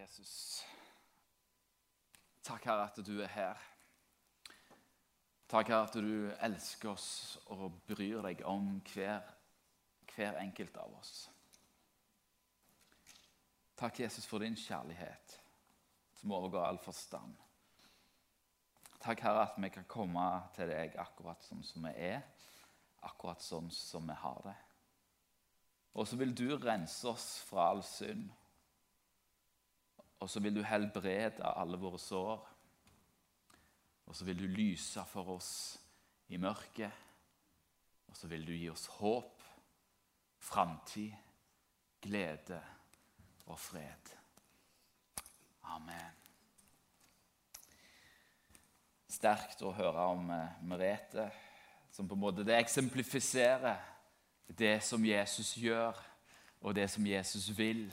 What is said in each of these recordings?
Jesus. Takk, Herre, at du er her. Takk, Herre, at du elsker oss og bryr deg om hver, hver enkelt av oss. Takk, Jesus, for din kjærlighet som overgår all forstand. Takk, Herre, at vi kan komme til deg akkurat sånn som vi er, akkurat sånn som vi har det. Og så vil du rense oss fra all synd. Og så vil du helbrede alle våre sår. Og så vil du lyse for oss i mørket. Og så vil du gi oss håp, framtid, glede og fred. Amen. Sterkt å høre om eh, Merete, som på en måte det eksemplifiserer det som Jesus gjør, og det som Jesus vil.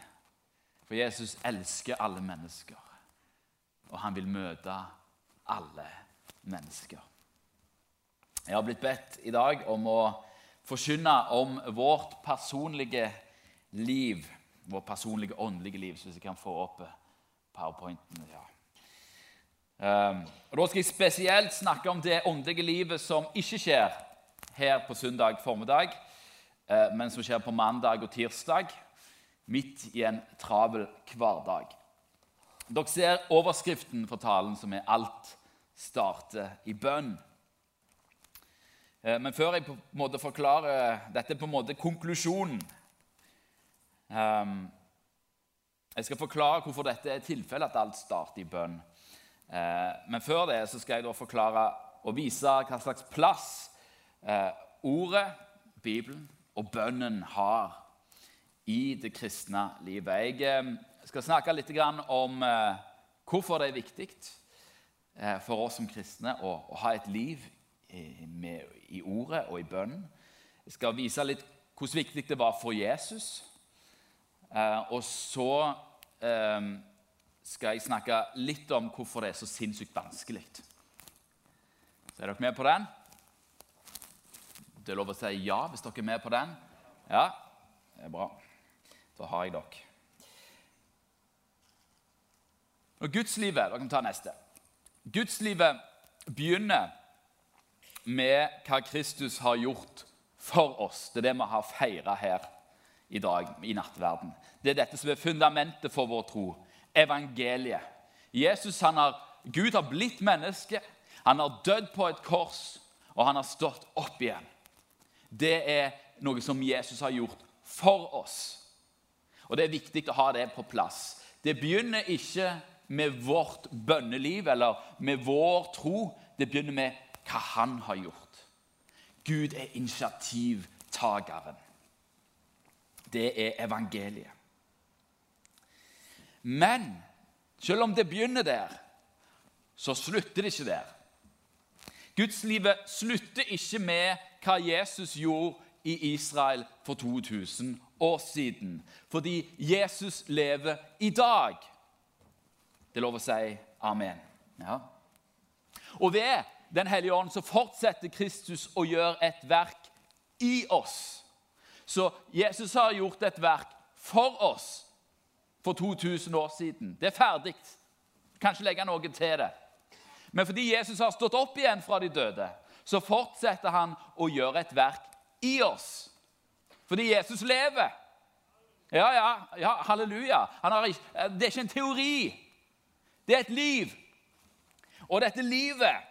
For Jesus elsker alle mennesker, og han vil møte alle mennesker. Jeg har blitt bedt i dag om å forkynne om vårt personlige liv. Vårt personlige åndelige liv, så hvis jeg kan få opp powerpointen. ja. Um, og Da skal jeg spesielt snakke om det åndelige livet som ikke skjer her på søndag formiddag, uh, men som skjer på mandag og tirsdag midt i en travel hverdag. Dere ser overskriften for talen, som er 'Alt starter i bønn'. Eh, men før jeg på en måte forklarer Dette på en måte konklusjonen. Ehm, jeg skal forklare hvorfor dette er tilfellet, at alt starter i bønn. Eh, men før det så skal jeg da forklare og vise hva slags plass eh, ordet, Bibelen og bønnen har i det kristne livet. Jeg eh, skal snakke litt om eh, hvorfor det er viktig eh, for oss som kristne å, ha et liv i ordet og i bønnen. Jeg skal vise litt hvor viktig det var for Jesus. Og så skal jeg snakke litt om hvorfor det er så sinnssykt vanskelig. Er dere med på den? Det er lov å si ja hvis dere er med på den. Ja, det er bra. Da har jeg dere. Og Gudslivet Dere kan ta neste. Gudslivet begynner med hva Kristus har gjort for oss. Det er det vi har feira her i dag i nattverden. Det er dette som er fundamentet for vår tro. Evangeliet. Jesus, han har, Gud har blitt menneske. Han har dødd på et kors, og han har stått opp igjen. Det er noe som Jesus har gjort for oss. Og Det er viktig å ha det på plass. Det begynner ikke med vårt bønneliv eller med vår tro. Det begynner med hva han har gjort. Gud er initiativtakeren. Det er evangeliet. Men selv om det begynner der, så slutter det ikke der. Gudslivet slutter ikke med hva Jesus gjorde i Israel for 2000 år siden. Fordi Jesus lever i dag. Det er lov å si amen. Ja. Og ved Den hellige ånd så fortsetter Kristus å gjøre et verk i oss. Så Jesus har gjort et verk for oss for 2000 år siden. Det er ferdig. Kanskje legge noe til det. Men fordi Jesus har stått opp igjen fra de døde, så fortsetter han å gjøre et verk i oss. Fordi Jesus lever. Ja, ja, ja halleluja. Har, det er ikke en teori. Det er et liv. Og dette livet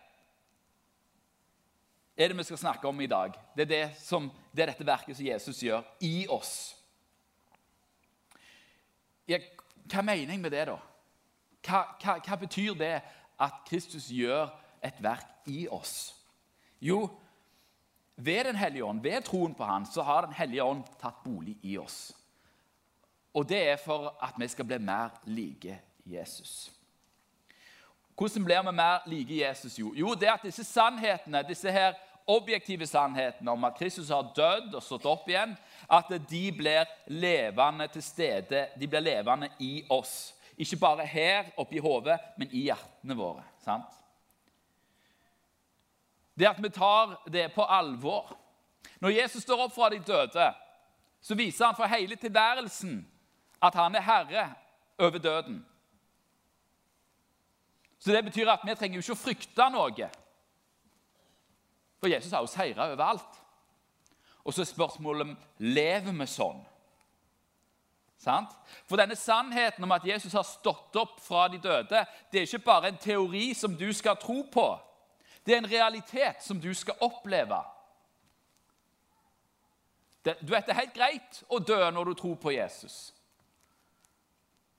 er det vi skal snakke om i dag. Det er, det som, det er dette verket som Jesus gjør i oss. Ja, hva mener jeg med det, da? Hva, hva, hva betyr det at Kristus gjør et verk i oss? Jo, ved Den hellige ånd, ved troen på Han, så har Den hellige ånd tatt bolig i oss. Og det er for at vi skal bli mer like Jesus. Hvordan blir vi mer like Jesus? Jo, jo det at disse sannhetene, disse her objektive sannhetene om at Kristus har dødd og stått opp igjen, at de blir levende til stede. De blir levende i oss. Ikke bare her oppi hodet, men i hjertene våre. sant? Det at vi tar det på alvor. Når Jesus står opp fra de døde, så viser han for hele tilværelsen at han er herre over døden. Så det betyr at vi trenger ikke å frykte noe. For Jesus har jo seira overalt. Og så er spørsmålet lever vi sånn. Sant? For denne sannheten om at Jesus har stått opp fra de døde, det er ikke bare en teori som du skal tro på. Det er en realitet som du skal oppleve. Det, du vet, det er helt greit å dø når du tror på Jesus.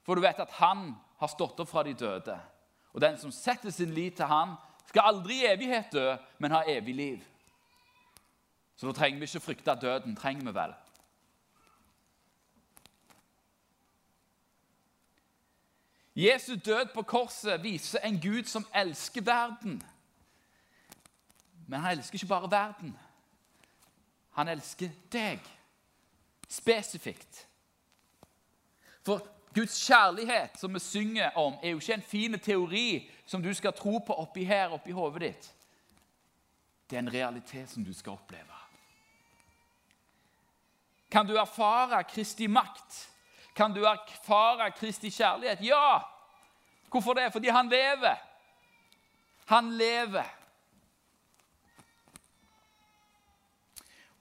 For du vet at han har stått opp fra de døde. Og den som setter sin lit til han, skal aldri i evighet dø, men ha evig liv. Så da trenger vi ikke frykte døden, trenger vi vel? Jesu død på korset viser en Gud som elsker verden. Men han elsker ikke bare verden. Han elsker deg spesifikt. For Guds kjærlighet, som vi synger om, er jo ikke en fin teori som du skal tro på oppi her, oppi hodet ditt. Det er en realitet som du skal oppleve. Kan du erfare Kristi makt? Kan du erfare Kristi kjærlighet? Ja! Hvorfor det? Fordi han lever. Han lever.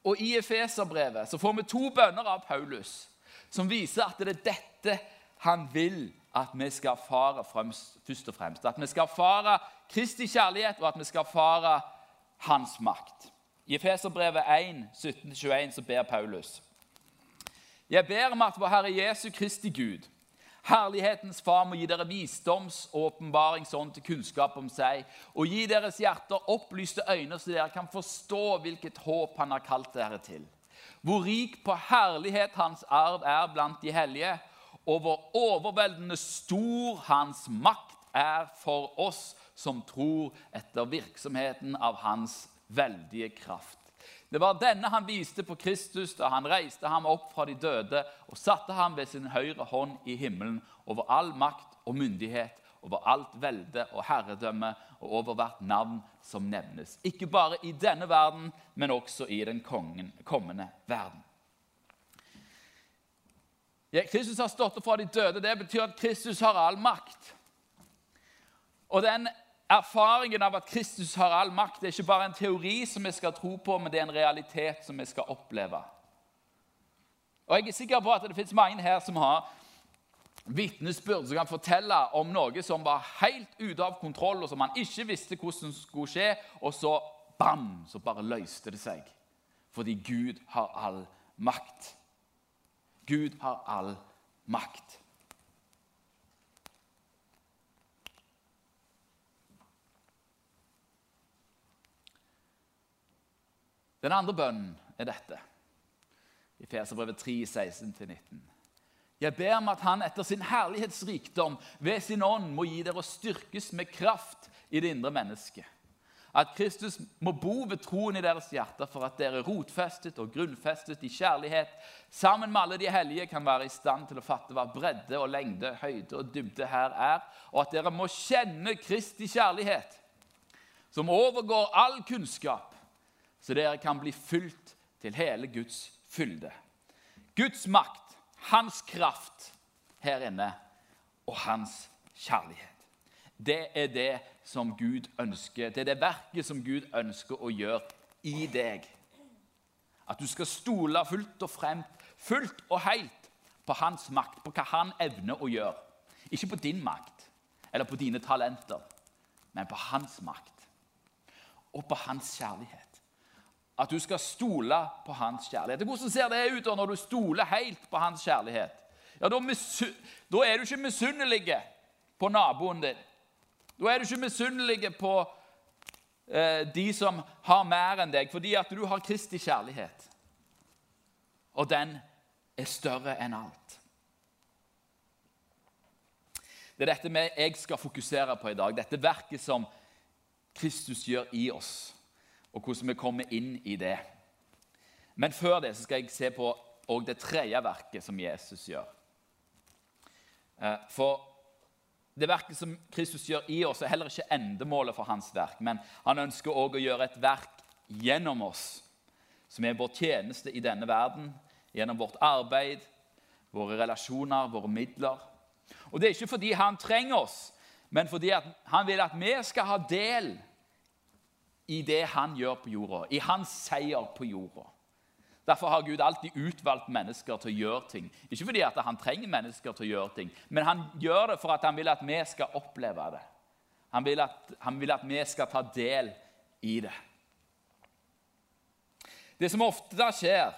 Og I Efeserbrevet så får vi to bønner av Paulus som viser at det er dette han vil at vi skal erfare først og fremst. At vi skal erfare Kristi kjærlighet, og at vi skal erfare hans makt. I Efeserbrevet 1, 17-21 så ber Paulus. Jeg ber om at vår Herre Jesu Kristi Gud, Herlighetens Far, må gi dere visdoms- og åpenbaringsånd til kunnskap om seg, og gi deres hjerter opplyste øyne, så dere kan forstå hvilket håp Han har kalt dere til. Hvor rik på herlighet Hans arv er blant de hellige, og hvor overveldende stor Hans makt er for oss som tror etter virksomheten av Hans veldige kraft. Det var denne han viste på Kristus da han reiste ham opp fra de døde og satte ham ved sin høyre hånd i himmelen over all makt og myndighet, over alt velde og herredømme og over hvert navn som nevnes. Ikke bare i denne verden, men også i den kommende verden. Ja, Kristus har stått opp fra de døde. Det betyr at Kristus har all makt. Og den Erfaringen av at Kristus har all makt, det er ikke bare en teori som vi skal tro på, men det er en realitet som vi skal oppleve. Og Jeg er sikker på at det finnes mange her som har vitnesbyrd som kan fortelle om noe som var helt ute av kontroll, og som man ikke visste hvordan skulle skje, og så bam, så bare løste det seg. Fordi Gud har all makt. Gud har all makt. Den andre bønnen er dette. I Feserbrevet 3, 16-19. Jeg ber om at Han etter sin herlighetsrikdom ved sin ånd må gi dere å styrkes med kraft i det indre mennesket. At Kristus må bo ved troen i deres hjerter for at dere rotfestet og grunnfestet i kjærlighet, sammen med alle de hellige kan være i stand til å fatte hva bredde og lengde, høyde og dybde her er, og at dere må kjenne Kristi kjærlighet, som overgår all kunnskap så dere kan bli fylt til hele Guds fylde. Guds makt, hans kraft her inne og hans kjærlighet. Det er det som Gud ønsker. Det er det verket som Gud ønsker å gjøre i deg. At du skal stole fullt og fremt, fullt og helt på hans makt, på hva han evner å gjøre. Ikke på din makt eller på dine talenter, men på hans makt og på hans kjærlighet. At du skal stole på hans kjærlighet. Hvordan ser det ut når du stoler helt på hans kjærlighet? Ja, Da, da er du ikke misunnelig på naboen din. Da er du ikke misunnelig på eh, de som har mer enn deg, fordi at du har Kristi kjærlighet. Og den er større enn alt. Det er dette jeg skal fokusere på i dag, dette verket som Kristus gjør i oss og hvordan vi kommer inn i det. Men før det skal jeg se på det tredje verket som Jesus gjør. Eh, for det verket som Kristus gjør i oss, er heller ikke endemålet for hans verk. Men han ønsker òg å gjøre et verk gjennom oss, som er vår tjeneste i denne verden, gjennom vårt arbeid, våre relasjoner, våre midler. Og Det er ikke fordi han trenger oss, men fordi han vil at vi skal ha del i det han gjør på jorda, i hans seier på jorda. Derfor har Gud alltid utvalgt mennesker til å gjøre ting. Ikke fordi han trenger mennesker til å gjøre ting, men han gjør det for at han vil at vi skal oppleve det. Han vil at, han vil at vi skal ta del i det. Det som ofte skjer,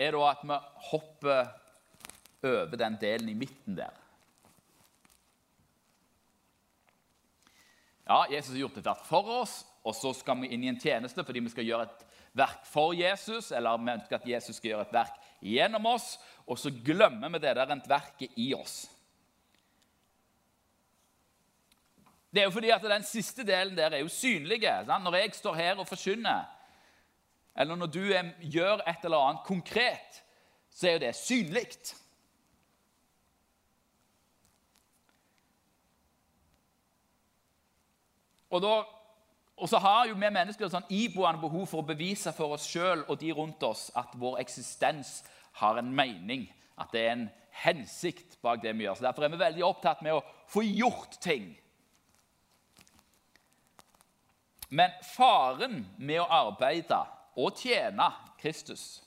er da at vi hopper over den delen i midten der. Ja, Jesus har gjort et verk for oss, og så skal vi inn i en tjeneste fordi vi skal gjøre et verk for Jesus, eller vi ønsker at Jesus skal gjøre et verk gjennom oss, og så glemmer vi det der rent verket i oss. Det er jo fordi at Den siste delen der er jo synlig. Sant? Når jeg står her og forkynner, eller når du er, gjør et eller annet konkret, så er jo det synlig. Og, da, og, så har jo vi mennesker sånn iboende behov for å bevise for oss sjøl og de rundt oss at vår eksistens har en mening, at det er en hensikt bak det vi gjør. Så Derfor er vi veldig opptatt med å få gjort ting. Men faren med å arbeide og tjene Kristus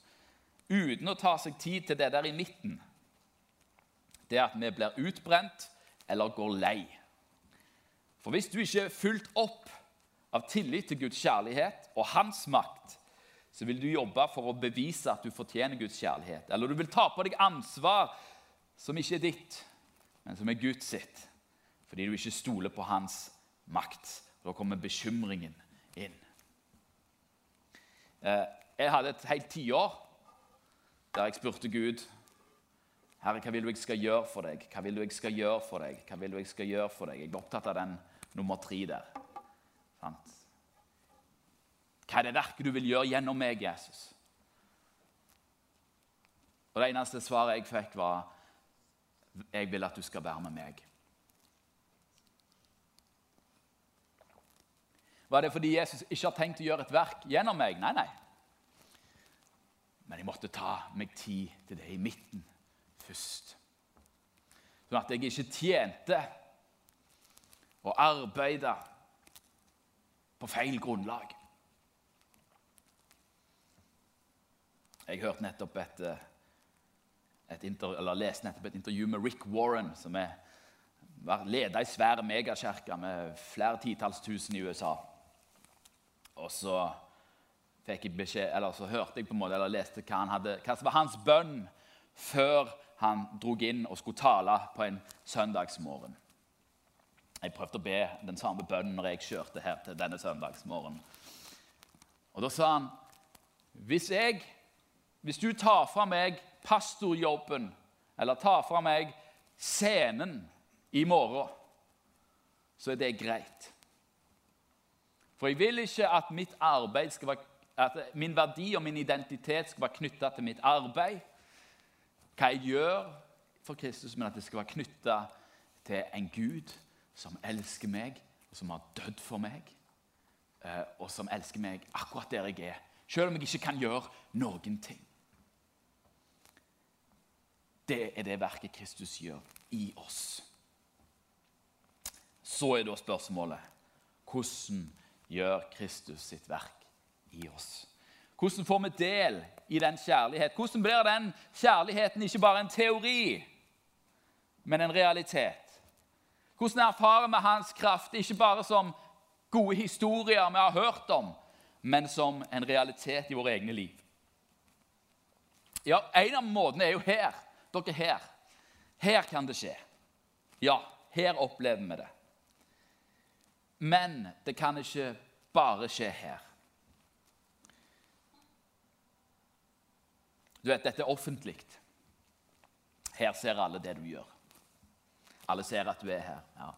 uten å ta seg tid til det der i midten, det er at vi blir utbrent eller går lei. For hvis du ikke er fulgt opp av tillit til Guds kjærlighet og hans makt, så vil du jobbe for å bevise at du fortjener Guds kjærlighet. Eller du vil ta på deg ansvar som ikke er ditt, men som er Guds sitt, fordi du ikke stoler på hans makt. Da kommer bekymringen inn. Eh, jeg hadde et helt tiår der jeg spurte Gud Herre, hva vil du jeg skal gjøre for deg? Hva vil du jeg skal gjøre for deg? Hva vil du jeg skal gjøre for deg? Jeg ble opptatt av den nummer tre der. Sant? Hva er det verket du vil gjøre gjennom meg, Jesus? Og Det eneste svaret jeg fikk, var jeg vil at du skal være med meg. Var det fordi Jesus ikke har tenkt å gjøre et verk gjennom meg? Nei, nei. Men jeg måtte ta meg tid til det i midten først. Sånn at jeg ikke tjente og arbeide på feil grunnlag. Jeg hørte nettopp et, eh, et inter, leste nettopp et intervju med Rick Warren, som er leder i svære megakirke med flere titalls tusen i USA. Og så fikk jeg beskjed, eller så hørte jeg på en måte, eller leste hva, han hadde, hva som var hans bønn før han drog inn og skulle tale på en søndagsmorgen. Jeg prøvde å be den samme bønnen når jeg kjørte her til denne søndagsmorgenen. Og Da sa han hvis, jeg, hvis du tar fra meg pastorjobben eller tar fra meg scenen i morgen, så er det greit. For jeg vil ikke at være, at min verdi og min identitet skal være knytta til mitt arbeid, hva jeg gjør for Kristus, men at det skal være knytta til en Gud som elsker meg, og som har dødd for meg, eh, og som elsker meg akkurat der jeg er, selv om jeg ikke kan gjøre noen ting. Det er det verket Kristus gjør i oss. Så er da spørsmålet hvordan gjør Kristus sitt verk i oss? Hvordan får vi del i den kjærlighet? Hvordan blir den kjærligheten ikke bare en teori, men en realitet? Hvordan erfarer vi hans kraft, ikke bare som gode historier vi har hørt om, men som en realitet i våre egne liv? Ja, En av måtene er jo her. Dere er her. Her kan det skje. Ja, her opplever vi det. Men det kan ikke bare skje her. Du vet, Dette er offentlig. Her ser alle det du gjør. Alle ser at du er her. Ja.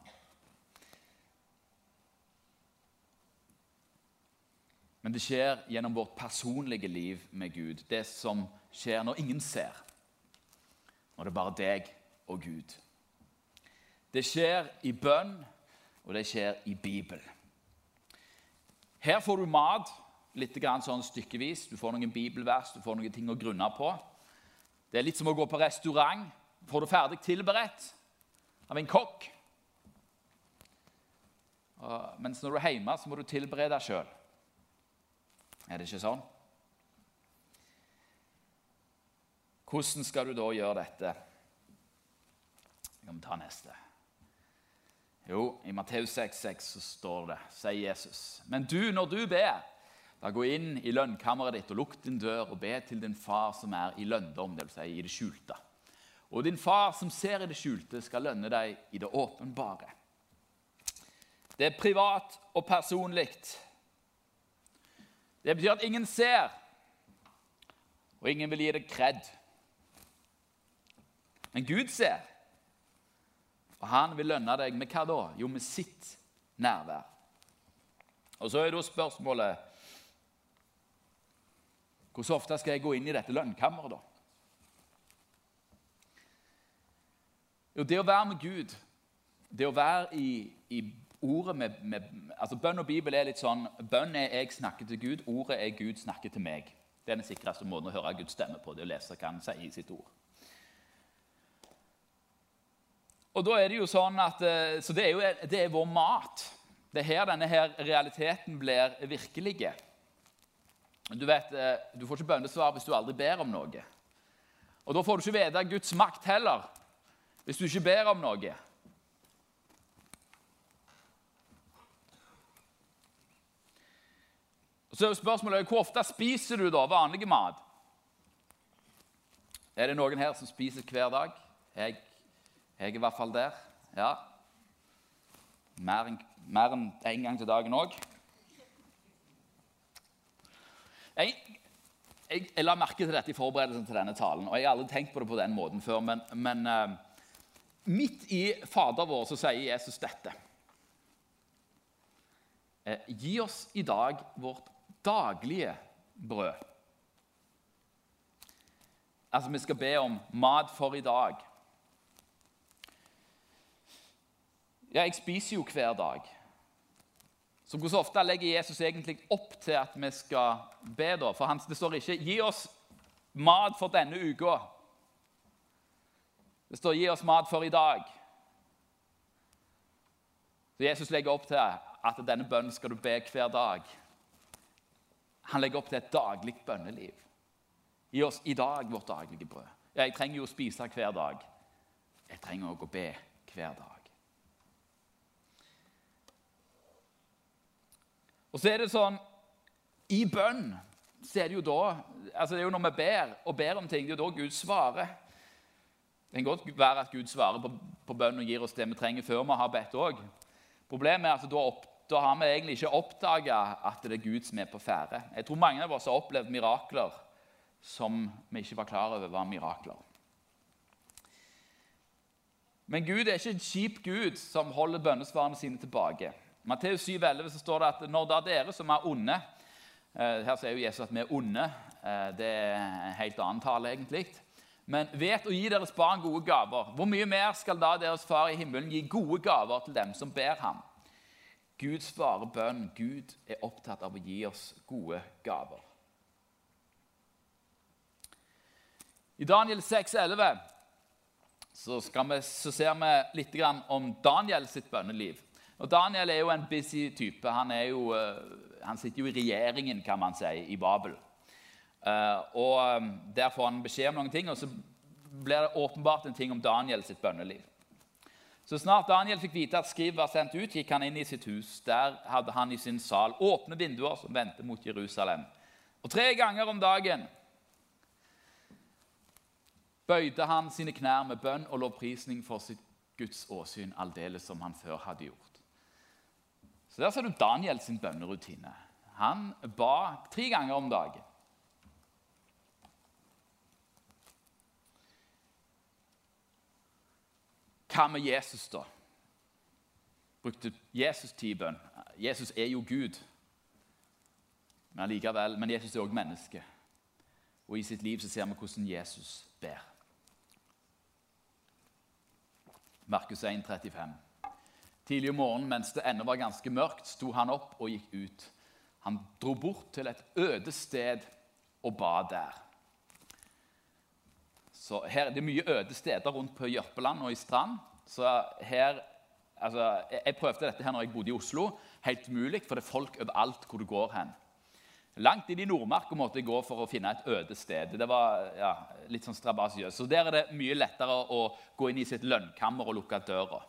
Men det skjer gjennom vårt personlige liv med Gud. Det som skjer når ingen ser. Når det er bare deg og Gud. Det skjer i bønn, og det skjer i Bibelen. Her får du mat litt sånn stykkevis. Du får noen bibelvers, du får noen ting å grunne på. Det er litt som å gå på restaurant. Får du ferdig tilberedt, av en kokk. Og, mens når du er hjemme, så må du tilberede sjøl. Er det ikke sånn? Hvordan skal du da gjøre dette? Jeg kan ta neste. Jo, i Matteus 6,6 så står det, sier Jesus, men du, når du ber, da gå inn i lønnkammeret ditt og lukk din dør og be til din far som er i lønndom, dvs. Si i det skjulte. Og din far som ser i det skjulte, skal lønne deg i det åpenbare. Det er privat og personlig. Det betyr at ingen ser, og ingen vil gi deg kred. Men Gud ser. Og han vil lønne deg med hva da? Jo, med sitt nærvær. Og så er da spørsmålet Hvordan ofte skal jeg gå inn i dette lønnkammeret, da? Jo, det å være med Gud, det å være i, i ordet med, med, altså Bønn og Bibel er litt sånn Bønn er jeg snakker til Gud, ordet er Gud snakker til meg. Det er den sikreste måten å høre Guds stemme på. det å lese hva han sier i sitt ord. Og da er det jo sånn at, eh, Så det er jo det er vår mat. Det er her denne her realiteten blir virkelig. Du vet, eh, du får ikke bønnesvar hvis du aldri ber om noe. Og da får du ikke vite Guds makt heller hvis du ikke ber om noe. Så er spørsmålet hvor ofte spiser du da vanlig mat? Er det noen her som spiser hver dag? Jeg jeg er i hvert fall der. Ja. Mer enn en, en gang til dagen òg. Jeg, jeg, jeg, la merke til dette i forberedelsen til denne talen. og Jeg har aldri tenkt på det på den måten før. Men, men uh, midt i Fader vår så sier Jesus dette. Uh, gi oss i dag vårt daglige brød. Altså, Vi skal be om mat for i dag. Ja, jeg spiser jo hver dag. Så hvor ofte legger Jesus egentlig opp til at vi skal be? da? For Det står ikke 'gi oss mat for denne uka'. Det står 'gi oss mat for i dag'. Så Jesus legger opp til at denne bønnen skal du be hver dag. Han legger opp til et daglig bønneliv. Gi oss i dag vårt daglige brød. Jeg trenger jo å spise hver dag. Jeg trenger også å be hver dag. Og så er det sånn I bønn så er det jo da altså det er jo når vi ber og ber om ting, det er jo da Gud svarer. Det kan godt være at Gud svarer på, på bønn og gir oss det vi trenger før vi har bedt òg. Problemet er at da, opp, da, har vi egentlig ikke oppdaga at det er Gud som er på ferde. Jeg tror mange av oss har opplevd mirakler som vi ikke var klar over var mirakler. Men Gud er ikke en kjip Gud som holder bønnesvarene sine tilbake. Matteus 7,11 så står det at når da dere som er onde eh, Her sier jo Jesus at vi er onde. Eh, det er en helt annen tale, egentlig. Men vet å gi deres barn gode gaver. Hvor mye mer skal da deres far i himmelen gi gode gaver til dem som ber ham? Gud svarer bønn. Gud er opptatt av å gi oss gode gaver. I Daniel 6,11 så, så ser vi litt om Daniel sitt bønneliv. Og Daniel er jo en busy type. Han, jo, eh, han sitter jo i regjeringen, kan man si, i Babel. Uh, og um, Der får han beskjed om noen ting, og så blir det åpenbart en ting om Daniel sitt bønneliv. Så snart Daniel fikk vite at skrivet var sendt ut, gikk han inn i sitt hus. Der hadde han i sin sal åpne vinduer som vendte mot Jerusalem. Og tre ganger om dagen bøyde han sine knær med bønn og lovprisning for sitt Guds åsyn, aldeles som han før hadde gjort. Så Der ser du Daniel sin bønnerutine. Han ba tre ganger om dagen. Hva med Jesus, da? Brukte Jesus tid bønn? Jesus er jo Gud. Men likevel, men Jesus er òg menneske. Og i sitt liv så ser vi hvordan Jesus ber. Markus 1, 35. Tidlig om morgenen mens det ennå var ganske mørkt, sto han opp og gikk ut. Han dro bort til et øde sted og ba der. Så her, Det er mye øde steder rundt på Jørpeland og i Strand. Så her altså, jeg, prøvde dette her når jeg bodde i Oslo. Helt umulig, for det er folk overalt hvor du går hen. Langt inn i Nordmarka måtte jeg gå for å finne et øde sted. Det var ja, litt sånn strabasiøst. Så Der er det mye lettere å gå inn i sitt lønnkammer og lukke døra.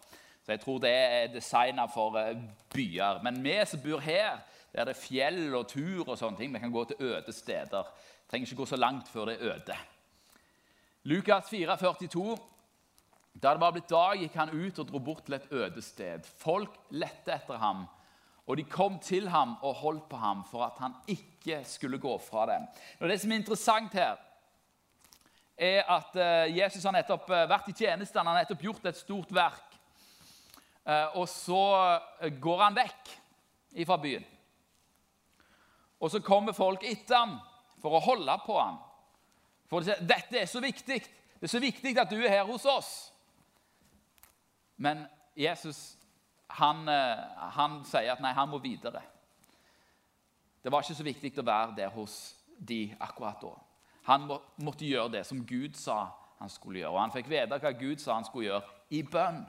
Så jeg tror det er designa for eh, byer. Men vi som bor her, der det er fjell og tur og sånne ting, vi kan gå til øde steder. Trenger ikke gå så langt før det er øde. Lukas 4, 42. Da det var blitt dag, gikk han ut og dro bort til et øde sted. Folk lette etter ham, og de kom til ham og holdt på ham for at han ikke skulle gå fra dem. Og Det som er interessant her, er at eh, Jesus har nettopp eh, vært i tjeneste. Han har nettopp gjort et stort verk. Eh, og så går han vekk fra byen. Og så kommer folk etter ham for å holde på ham. For dette er så viktig. Det er så viktig at du er her hos oss. Men Jesus han, eh, han sier at nei, han må videre. Det var ikke så viktig å være der hos de akkurat da. Han må, måtte gjøre det som Gud sa han skulle gjøre. Og han fikk vite hva Gud sa han skulle gjøre, i bønn.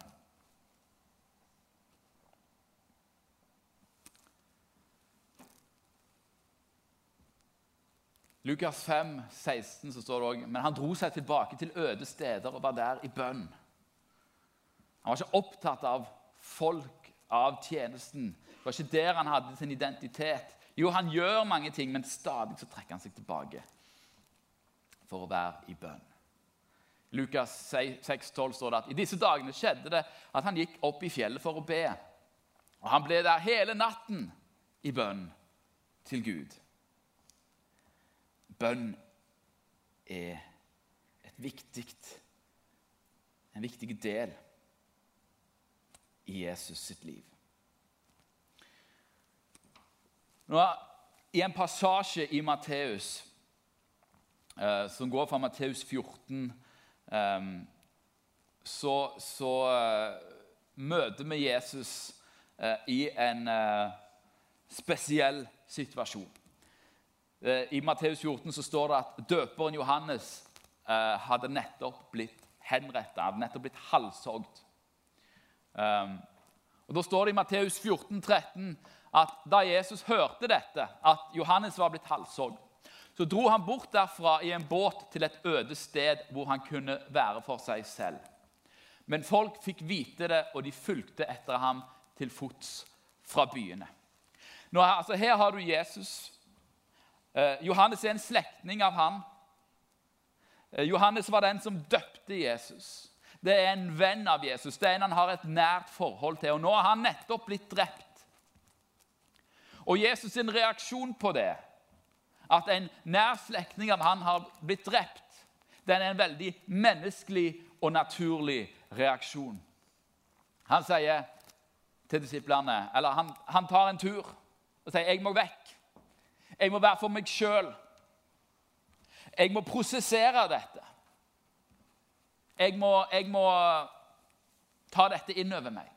Lukas 5, 16 så står det også, Men han dro seg tilbake til øde steder og var der i bønn. Han var ikke opptatt av folk, av tjenesten. Det var ikke der han hadde sin identitet. Jo, han gjør mange ting, men stadig så trekker han seg tilbake for å være i bønn. Lukas 6, 12 står det at i disse dagene skjedde det at han gikk opp i fjellet for å be. Og han ble der hele natten i bønn til Gud. Bønn er viktig, en viktig del i Jesus sitt liv. Nå, I en passasje i Matteus, eh, som går fra Matteus 14, eh, så, så eh, møter vi Jesus eh, i en eh, spesiell situasjon. Eh, I Matteus 14 så står det at døperen Johannes eh, hadde nettopp blitt henrettet, hadde nettopp blitt halshogd. Um, og Da står det i Matteus 14, 13 at da Jesus hørte dette, at Johannes var blitt halshogd, så dro han bort derfra i en båt til et øde sted hvor han kunne være for seg selv. Men folk fikk vite det, og de fulgte etter ham til fots fra byene. Nå, altså, her har du Jesus Johannes er en slektning av han. Eh, Johannes var den som døpte Jesus. Det er en venn av Jesus. Det er en han har et nært forhold til. Og Nå har han nettopp blitt drept. Og Jesus' sin reaksjon på det, at en nær slektning av han har blitt drept, den er en veldig menneskelig og naturlig reaksjon. Han sier til disiplene, eller han, han tar en tur og sier 'Jeg må vekk'. Jeg må være for meg sjøl. Jeg må prosessere dette. Jeg må, jeg må ta dette inn over meg.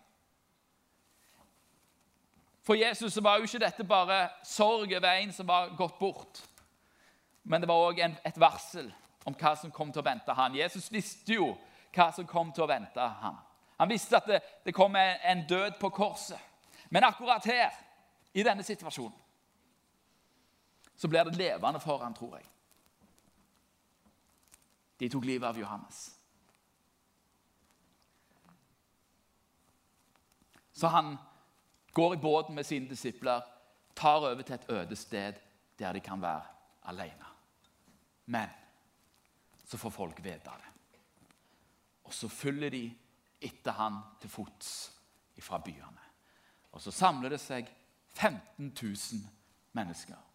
For Jesus var jo ikke dette bare sorg over en som var gått bort. Men det var òg et varsel om hva som kom til å vente han. Jesus visste jo hva som kom til å vente han. Han visste at det, det kom en død på korset. Men akkurat her, i denne situasjonen, så blir det levende for han, tror jeg. De tok livet av Johannes. Så han går i båten med sine disipler, tar over til et øde sted der de kan være alene. Men så får folk vite det. Og så følger de etter han til fots fra byene. Og så samler det seg 15 000 mennesker.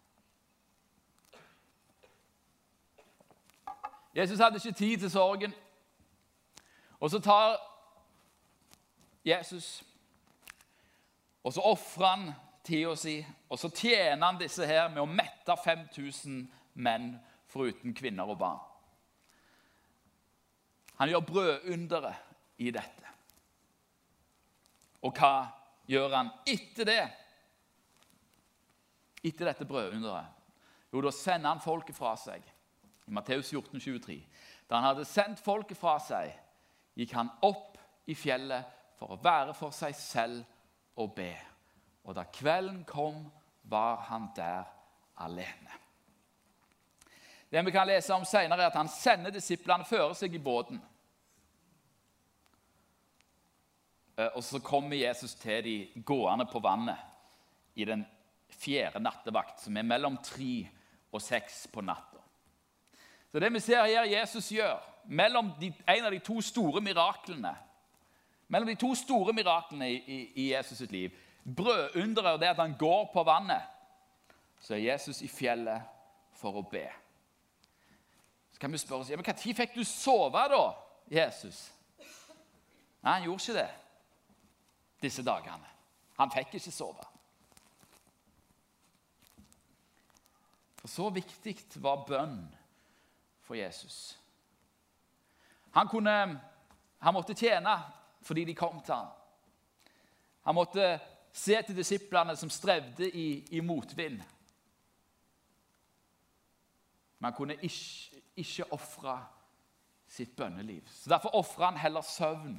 Jesus hadde ikke tid til sorgen. Og så tar Jesus og så ofrer han tida si, og så tjener han disse her med å mette 5000 menn foruten kvinner og barn. Han gjør brødunderet i dette. Og hva gjør han etter det? Etter dette brødunderet? Jo, da sender han folket fra seg i Matteus 14, 23. Da han hadde sendt folket fra seg, gikk han opp i fjellet for å være for seg selv og be. Og da kvelden kom, var han der alene. Det vi kan lese om senere, er at han sender disiplene føre seg i båten. Eh, og så kommer Jesus til de gående på vannet i den fjerde nattevakt, som er mellom tre og seks på natta. Så det vi ser her Jesus gjør, mellom de, en av de to store miraklene mellom de to store miraklene i, i, i Jesus sitt liv, brødunderet og det at han går på vannet, så er Jesus i fjellet for å be. Så kan vi spørre oss ja, men Når fikk du sove, da, Jesus? Nei, han gjorde ikke det disse dagene. Han fikk ikke sove. For så viktig var bønn for Jesus. Han, kunne, han måtte tjene fordi de kom til ham. Han måtte se til disiplene som strevde i, i motvind. Men han kunne ikke, ikke ofre sitt bønneliv. Så Derfor ofrer han heller søvn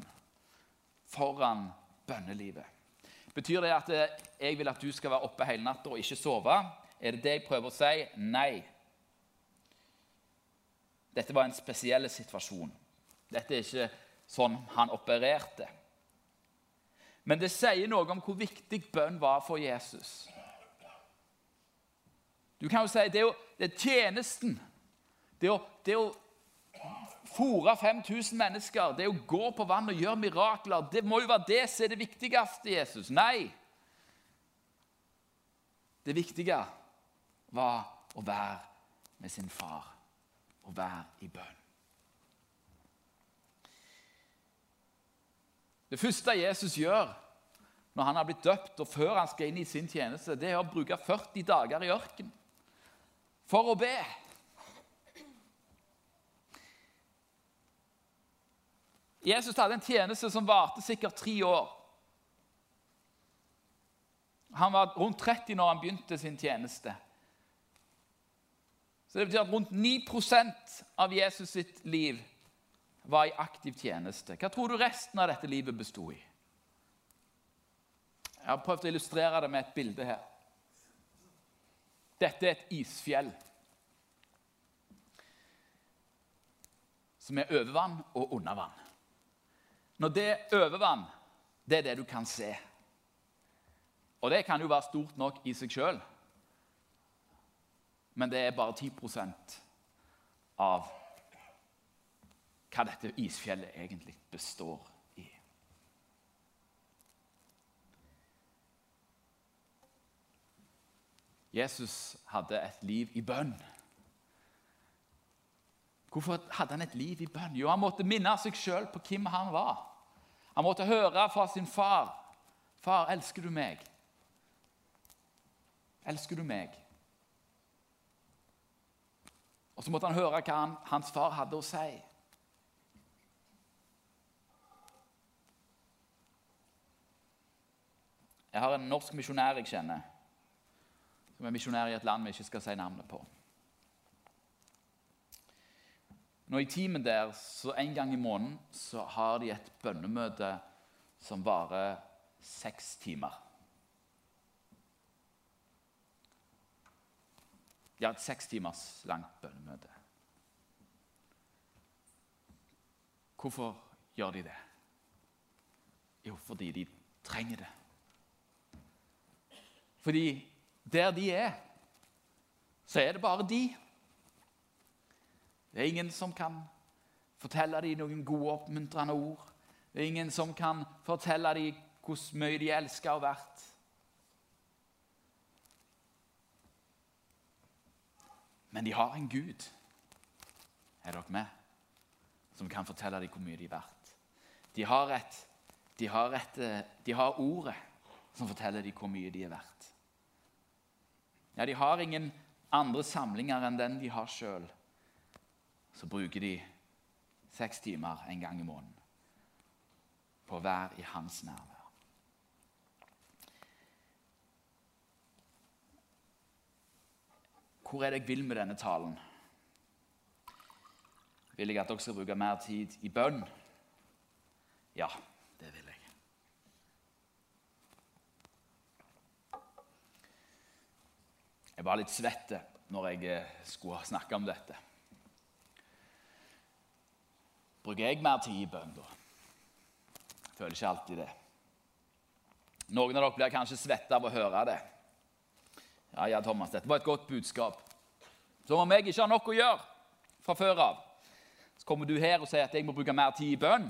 foran bønnelivet. Betyr det at jeg vil at du skal være oppe hele natta og ikke sove? Er det det jeg prøver å si? Nei. Dette var en spesiell situasjon. Dette er ikke sånn han opererte. Men det sier noe om hvor viktig bønn var for Jesus. Du kan jo si det er, det er tjenesten. Det er, å, det å fòre 5000 mennesker, det er å gå på vann og gjøre mirakler Det må jo være det som er det viktigste, Jesus. Nei. Det viktige var å være med sin far og være i bønn. Det første Jesus gjør når han har blitt døpt, og før han skal inn i sin tjeneste, det er å bruke 40 dager i ørken for å be. Jesus hadde en tjeneste som varte sikkert tre år. Han var rundt 30 når han begynte sin tjeneste. Så Det betyr at rundt 9 av Jesus sitt liv var i aktiv tjeneste. Hva tror du resten av dette livet bestod i? Jeg har prøvd å illustrere det med et bilde her. Dette er et isfjell som er overvann og undervann. Når det er overvann, det er det du kan se. Og det kan jo være stort nok i seg sjøl, men det er bare 10% av hva dette isfjellet egentlig består i. Jesus hadde et liv i bønn. Hvorfor hadde han et liv i bønn? Jo, Han måtte minne seg sjøl på hvem han var. Han måtte høre fra sin far. 'Far, elsker du meg?' Elsker du meg? Og så måtte han høre hva han, hans far hadde å si. Jeg har en norsk misjonær jeg kjenner, som er misjonær i et land vi ikke skal si navnet på. Nå I timen der, så En gang i måneden så har de et bønnemøte som varer seks timer. Har et seks timers langt bønnemøte. Hvorfor gjør de det? Jo, fordi de trenger det. Fordi der de er, så er det bare de. Det er ingen som kan fortelle dem noen gode, oppmuntrende ord. Det er ingen som kan fortelle dem hvor mye de elsker og vært. Men de har en Gud, er dere med, som kan fortelle dem hvor mye de er verdt. De har, et, de har, et, eh, de har ordet som forteller dem hvor mye de er verdt. Ja, De har ingen andre samlinger enn den de har sjøl. Så bruker de seks timer en gang i måneden på å være i hans nærvær. Hvor er det jeg vil med denne talen? Vil jeg at dere skal bruke mer tid i bønn? Ja, det vil jeg. Jeg var litt svett når jeg eh, skulle snakke om dette. Bruker jeg mer tid i bønn, da? Føler ikke alltid det. Noen av dere blir kanskje svette av å høre det. Ja, ja, Thomas, dette var et godt budskap. Som om jeg ikke har nok å gjøre fra før av. Så kommer du her og sier at jeg må bruke mer tid i bønn.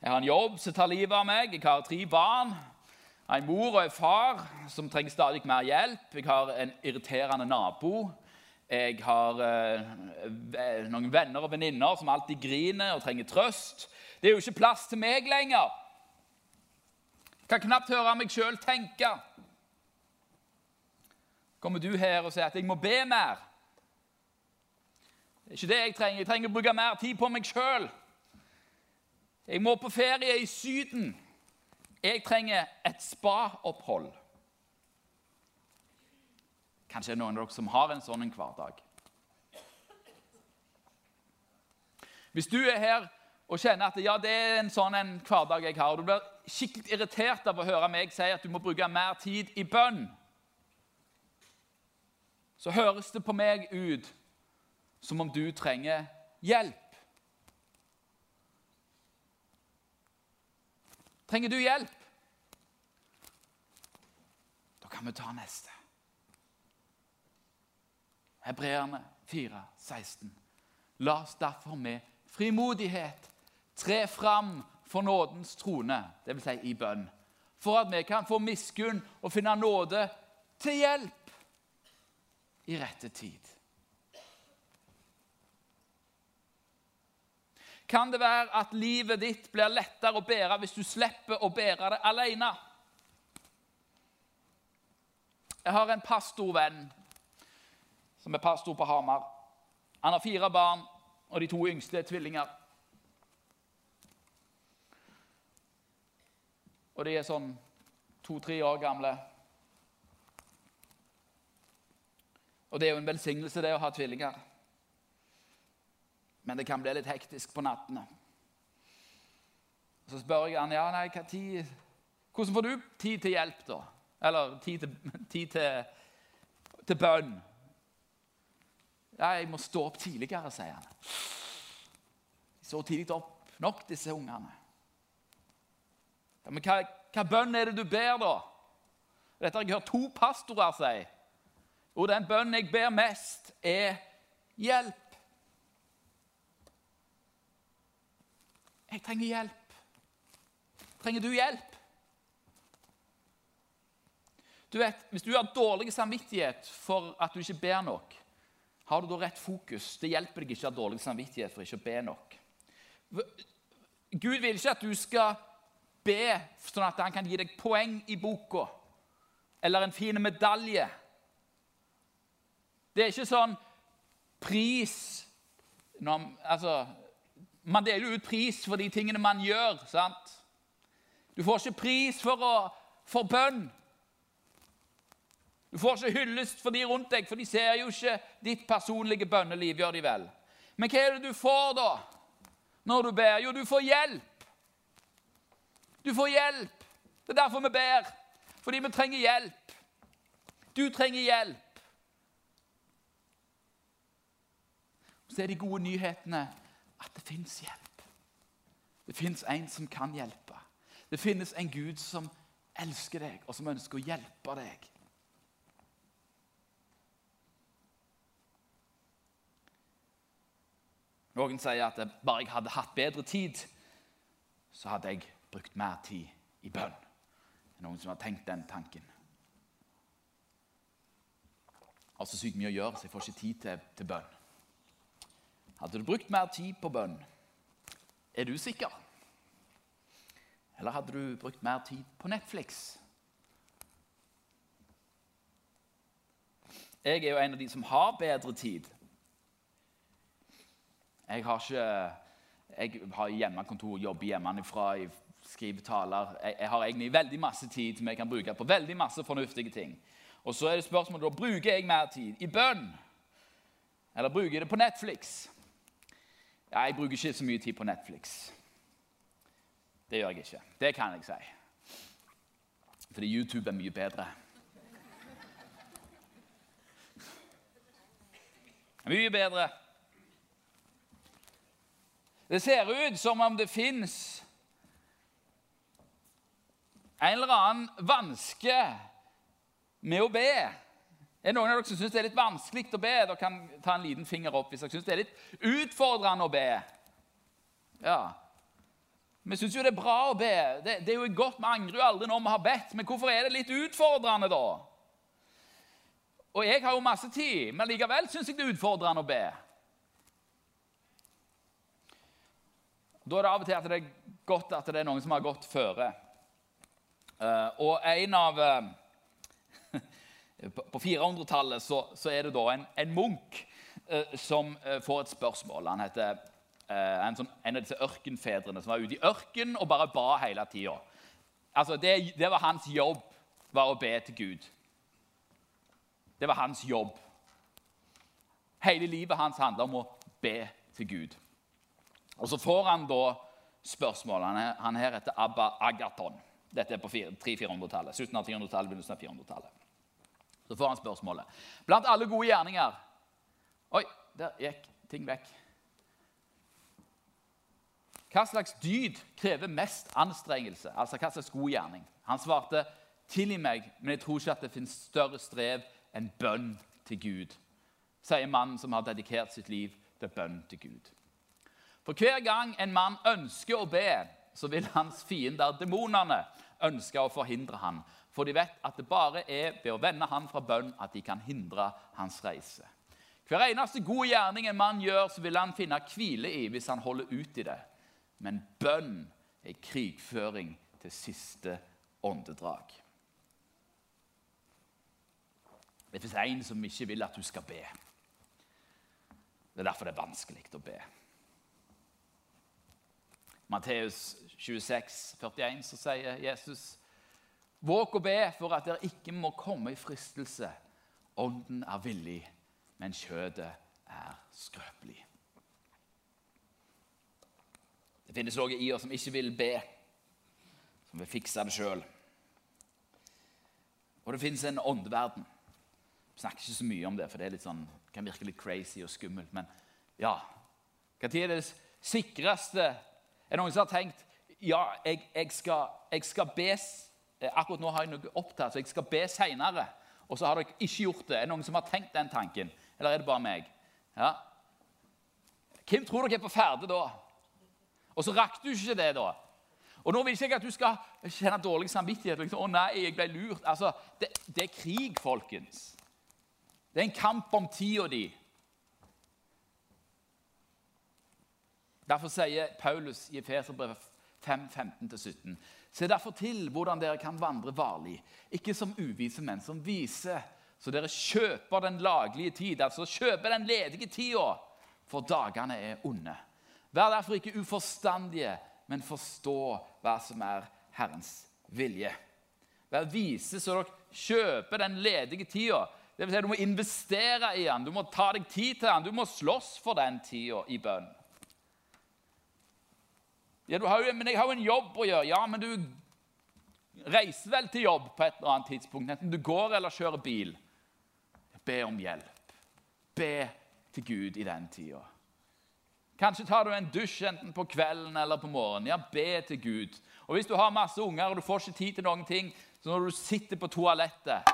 Jeg har en jobb som tar livet av meg. Jeg har tre barn. En mor og en far som trenger stadig mer hjelp. Jeg har en irriterende nabo. Jeg har eh, noen venner og venninner som alltid griner og trenger trøst. Det er jo ikke plass til meg lenger. Jeg kan knapt høre meg sjøl tenke. Kommer du her og sier at jeg må be mer? Det er ikke det jeg trenger. Jeg trenger å bruke mer tid på meg sjøl. Jeg må på ferie i Syden. Jeg trenger et spa-opphold. Kanskje det er noen av dere som har en sånn en hverdag. Hvis du er her og kjenner at ja, det er en sånn en hverdag jeg har, og du blir skikkelig irritert av å høre meg si at du må bruke mer tid i bønn, så høres det på meg ut som om du trenger hjelp. Trenger du hjelp? Da kan vi ta neste. Hebreerne 4, 16. La oss derfor med frimodighet tre fram for nådens trone, dvs. Si i bønn, for at vi kan få miskunn og finne nåde til hjelp i rette tid. kan det være at livet ditt blir lettere å bære hvis du slipper å bære det alene. Jeg har en pastorvenn som er pastor på Hamar. Han har fire barn, og de to yngste er tvillinger. Og de er sånn to-tre år gamle. Og det er jo en velsignelse, det å ha tvillinger men det kan bli litt hektisk på nattene. Så spør jeg han ja, nei, hva tid, hvordan får du tid til hjelp, da? Eller tid til, tid til, til bønn? Ja, jeg må stå opp tidligere, sier han. De står tidlig opp nok, disse ungene. Ja, men hva, hva bønn er det du ber, da? Dette har jeg hørt to pastorer si. Og den bønnen jeg ber mest, er hjelp. Jeg trenger hjelp. Trenger du hjelp? Du vet, Hvis du har dårlig samvittighet for at du ikke ber nok, har du da rett fokus? Det hjelper deg ikke å ha dårlig samvittighet for ikke å be nok. Gud vil ikke at du skal be sånn at han kan gi deg poeng i boka eller en fin medalje. Det er ikke sånn pris når, altså, man deler ut pris for de tingene man gjør. sant? Du får ikke pris for, å, for bønn. Du får ikke hyllest for de rundt deg, for de ser jo ikke ditt personlige bønneliv. gjør de vel. Men hva er det du får da, når du ber? Jo, du får hjelp. Du får hjelp. Det er derfor vi ber. Fordi vi trenger hjelp. Du trenger hjelp. Så er de gode nyhetene at det fins hjelp. Det fins en som kan hjelpe. Det finnes en Gud som elsker deg, og som ønsker å hjelpe deg. Noen sier at bare jeg hadde hatt bedre tid, så hadde jeg brukt mer tid i bønn. Det er noen som har tenkt den tanken. Jeg har så sykt mye å gjøre, så jeg får ikke tid til, til bønn. Hadde du brukt mer tid på bønn? Er du sikker? Eller hadde du brukt mer tid på Netflix? Jeg er jo en av de som har bedre tid. Jeg har ikke Jeg har hjemmekontor, jobber hjemmefra, skriver taler. Jeg, jeg, har egentlig veldig masse tid som jeg kan bruke på veldig masse fornuftige ting. Og så er det spørsmålet da, bruker jeg mer tid i bønn, eller bruker jeg det på Netflix? Jeg bruker ikke så mye tid på Netflix. Det gjør jeg ikke. Det kan jeg si. Fordi YouTube er mye bedre. Mye bedre. Det ser ut som om det fins en eller annen vanske med å be. Er det noen av dere som syns det er litt vanskelig å be? Dere kan ta en liten finger opp hvis dere syns det er litt utfordrende å be. Ja. Vi syns jo det er bra å be. Det, det er jo godt, Vi angrer jo aldri når vi har bedt. Men hvorfor er det litt utfordrende, da? Og jeg har jo masse tid, men likevel syns jeg det er utfordrende å be. Da er det av og til at det er godt at det er noen som har gått føre. Uh, og en av uh, På 400-tallet så, så, er det da en, en munk eh, som får et spørsmål. Han heter en, sånn, en, av disse ørkenfedrene som var ute i ørkenen og bare ba hele tida. Altså, det, det, var hans jobb, var å be til Gud. Det var hans jobb. Hele livet hans handla om å be til Gud. Og Så får han da spørsmål. Han, er, her heter Abba Agaton. Dette er på 300-400-tallet. Slutten av 400-tallet, begynnelsen av 400-tallet. Så får han spørsmålet. Blant alle gode gjerninger Oi, der gikk ting vekk. Hva slags dyd krever mest anstrengelse? Altså hva slags god gjerning? Han svarte, 'Tilgi meg, men jeg tror ikke at det finnes større strev enn bønn til Gud', sier mannen som har dedikert sitt liv til bønn til Gud. For hver gang en mann ønsker å be, så vil hans fiender, demonene, ønske å forhindre ham. For de vet at det bare er ved å vende ham fra bønn at de kan hindre hans reise. Hver eneste gode gjerning en mann gjør, så vil han finne hvile i hvis han holder ut i det. Men bønn er krigføring til siste åndedrag. Det fins en som ikke vil at du skal be. Det er derfor det er vanskelig å be. Matteus 26, 41, så sier Jesus Våg å be for at dere ikke må komme i fristelse. Ånden er villig, men kjødet er skrøpelig. Det finnes noe i oss som ikke vil be, som vil fikse det sjøl. Og det finnes en åndeverden. Vi snakker ikke så mye om det, for det sånn, kan virke litt crazy og skummelt. Men ja Når er det sikreste er det noen som har tenkt ja, jeg, jeg, skal, jeg skal, be eh, Akkurat nå har jeg noe opptatt, så jeg skal be seinere. Og så har dere ikke gjort det. Er det noen som har tenkt den tanken? Eller er det bare meg? Ja. Hvem tror dere er på ferde da? Og så rakk du ikke det, da. Og nå vil ikke jeg at du skal kjenne dårlig samvittighet. Liksom, 'Å nei, jeg ble lurt.' Altså, det, det er krig, folkens. Det er en kamp om tida di. Derfor sier Paulus i Efeserbrevet 5, 15-17.: Se derfor til hvordan dere kan vandre varlig, ikke som uvise menn, som vise. så dere kjøper den laglige tid, altså kjøper den ledige tida, for dagene er onde. Vær derfor ikke uforstandige, men forstå hva som er Herrens vilje. Vær vise så dere kjøper den ledige tida. Det vil si, du må investere i den, du må ta deg tid til den, du må slåss for den tida i bønn. Ja, har men jeg har jo en jobb å gjøre. Ja, men du reiser vel til jobb på et eller annet tidspunkt, enten du går eller kjører bil. Be om hjelp. Be til Gud i den tida. Kanskje tar du en dusj enten på kvelden eller på morgenen. Ja, be til Gud. Og Hvis du har masse unger og du får ikke tid til noen ting, så når du sitter på toalettet,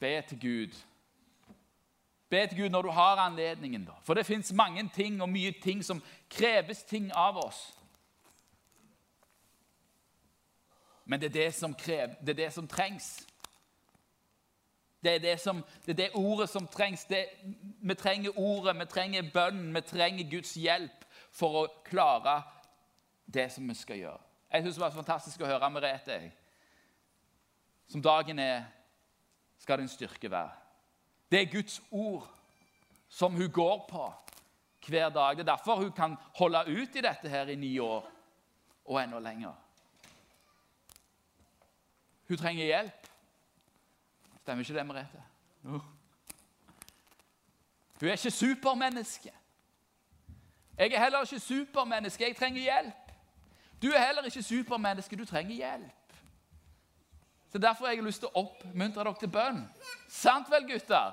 be til Gud. Be til Gud når du har anledningen. da. For det fins mange ting og mye ting som kreves ting av oss. Men det er det som, krever, det er det som trengs. Det er det, som, det er det, ordet som trengs. Vi trenger ordet, vi trenger bønnen, vi trenger Guds hjelp for å klare det som vi skal gjøre. Jeg syns det var fantastisk å høre Merete. Som dagen er, skal din styrke være. Det er Guds ord som hun går på hver dag. Det er derfor hun kan holde ut i dette her i ni år og enda lenger. Hun trenger hjelp. Stemmer ikke det, Merete? No. Hun er ikke supermenneske. Jeg er heller ikke supermenneske. Jeg trenger hjelp. Du er heller ikke supermenneske. Du trenger hjelp. Så Derfor har jeg lyst til å oppmuntre dere til bønn. Sant vel, gutter?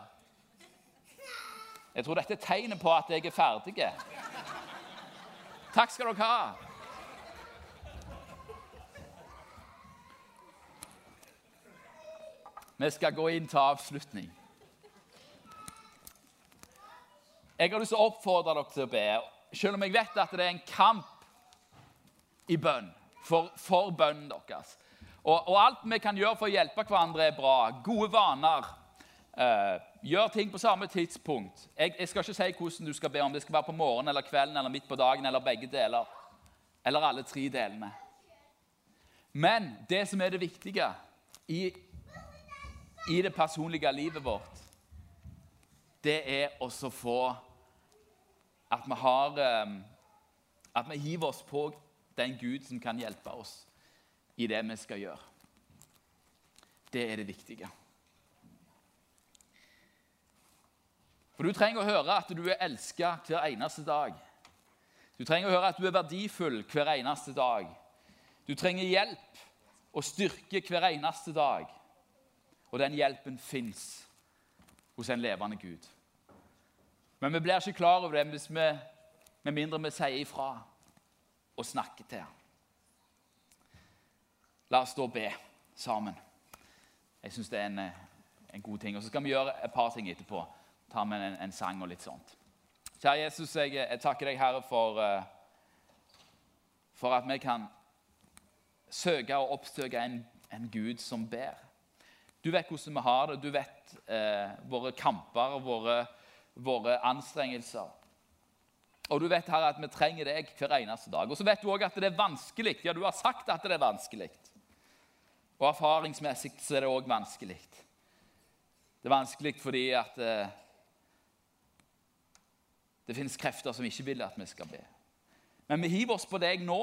Jeg tror dette er tegnet på at jeg er ferdig. Takk skal dere ha. Vi skal gå inn til avslutning. Jeg har lyst til å oppfordre dere til å be, selv om jeg vet at det er en kamp i bønn for, for bønnen deres. Og, og, alt vi kan gjøre for å hjelpe hverandre, er bra. Gode vaner. Eh, gjør ting på samme tidspunkt. Jeg, jeg, skal ikke si hvordan du skal be, om det skal være på morgenen eller kvelden eller midt på dagen eller begge deler. Eller alle tre delene. Men det som er det viktige i i det personlige livet vårt, det er å få at vi har ehm, At vi hiver oss på den Gud som kan hjelpe oss i det vi skal gjøre. Det er det viktige. For du trenger å høre at du er elska hver eneste dag. Du trenger å høre at du er verdifull hver eneste dag. Du trenger hjelp og styrke hver eneste dag. Og den hjelpen fins hos en levende Gud. Men vi blir ikke klar over det hvis vi, med mindre vi sier ifra og snakker til. La oss da be sammen. Jeg syns det er en, en, god ting. Og Så skal vi gjøre et par ting etterpå. Ta med en, en sang og litt sånt. Kjære Jesus, jeg, jeg takker deg, Herre, for, uh, for at vi kan søke og oppsøke en, en Gud som ber. Du vet hvordan vi har det. Du vet eh, våre kamper våre, våre, anstrengelser. Og du vet her at vi trenger deg hver eneste dag. Og så vet du òg at det er vanskelig. Ja, du har sagt at det er vanskelig. Og erfaringsmessig så er det òg vanskelig. Det er vanskelig fordi at eh, det finnes krefter som ikke vil at vi skal be. Men vi hiver oss på deg nå,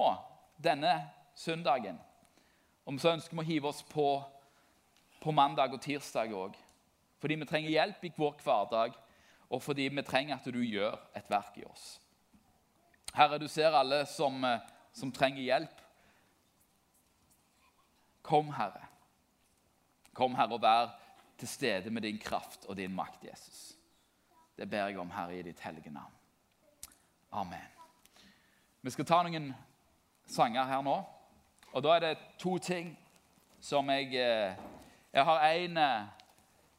denne søndagen. Og så ønsker vi å hive oss på på mandag og tirsdag òg. Fordi vi trenger hjelp i vår hverdag, og fordi vi trenger at du gjør et verk i oss. Herre, du ser alle som, eh, som trenger hjelp. Kom, Herre. Kom, Herre, og vær til stede med din kraft og din makt, Jesus. Det ber jeg om, Herre, i ditt hellige navn. Amen. Vi skal ta noen sanger her nå. Og da er det to ting som jeg eh, jeg har en, eh,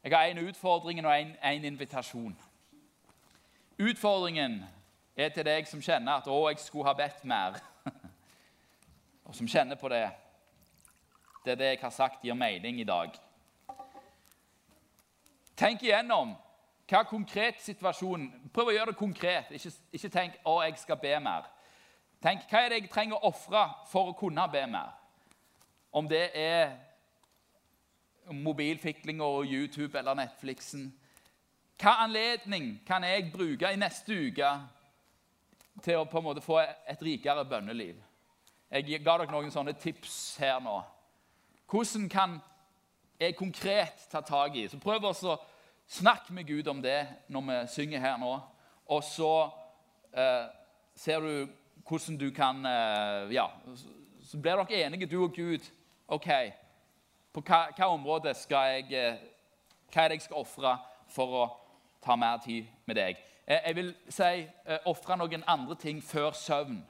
jeg har en utfordring og en, en, invitasjon. Utfordringen er til deg som kjenner at 'Å, jeg skulle ha bedt mer', og som kjenner på det. Det er det jeg har sagt, gir mening i dag. Tenk igjennom hva konkret situasjonen Prøv å gjøre det konkret. Ikke, ikke tenk 'Å, jeg skal be mer'. Tenk hva er det jeg trenger å ofre for å kunne be mer. Om det er mobilfikling og YouTube eller Netflixen. Hva anledning kan jeg bruke i neste uke til å på en måte få et rikere bønneliv? Jeg ga dere noen sånne tips her nå. Hvordan kan jeg konkret ta tak i? Så Prøv å snakke med Gud om det når vi synger her nå. Og så eh, ser du hvordan du kan eh, Ja, så blir dere enige, du og Gud. OK, på hva, hva område skal jeg, eh, hva er det jeg skal ofre for å ta mer tid med deg. Eh, jeg vil si eh, ofre noen andre ting før søvn.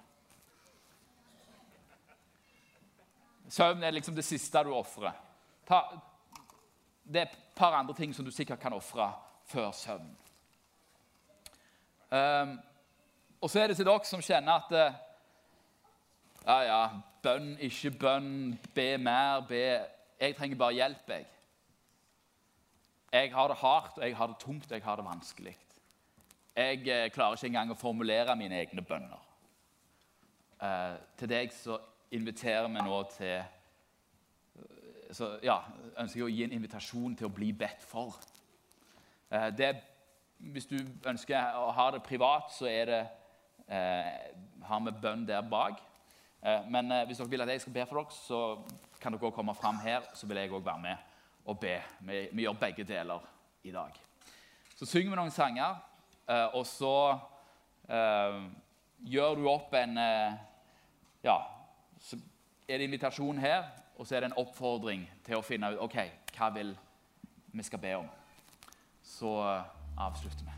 Søvn er liksom det siste du ofrer. Det er et par andre ting som du sikkert kan ofre før søvn. Um, og så er det til dere som kjenner at ja, ja, bønn, ikke bønn, be mer, be jeg trenger bare hjelp, jeg. Jeg har det hardt, og jeg har det tungt, og jeg har det vanskelig. Jeg eh, klarer ikke engang å formulere mine egne bønner. Eh, til deg så inviterer vi nå til eh, så, ja, ønsker jeg å gi en invitasjon til å bli bedt for. Eh, det, hvis du ønsker å ha det privat, så er det, eh, har vi bønn der bak. Eh, men hvis dere vil at jeg skal be for dere, så kan dere komme fram her, så vil jeg òg være med og be. Vi, vi, gjør begge deler i dag. Så synger vi noen sanger, eh, og så uh, gjør du opp en uh, Ja, så er det invitasjon her, og så er det en oppfordring til å finne ut ok, hva vil vi skal be om. Så avslutter vi.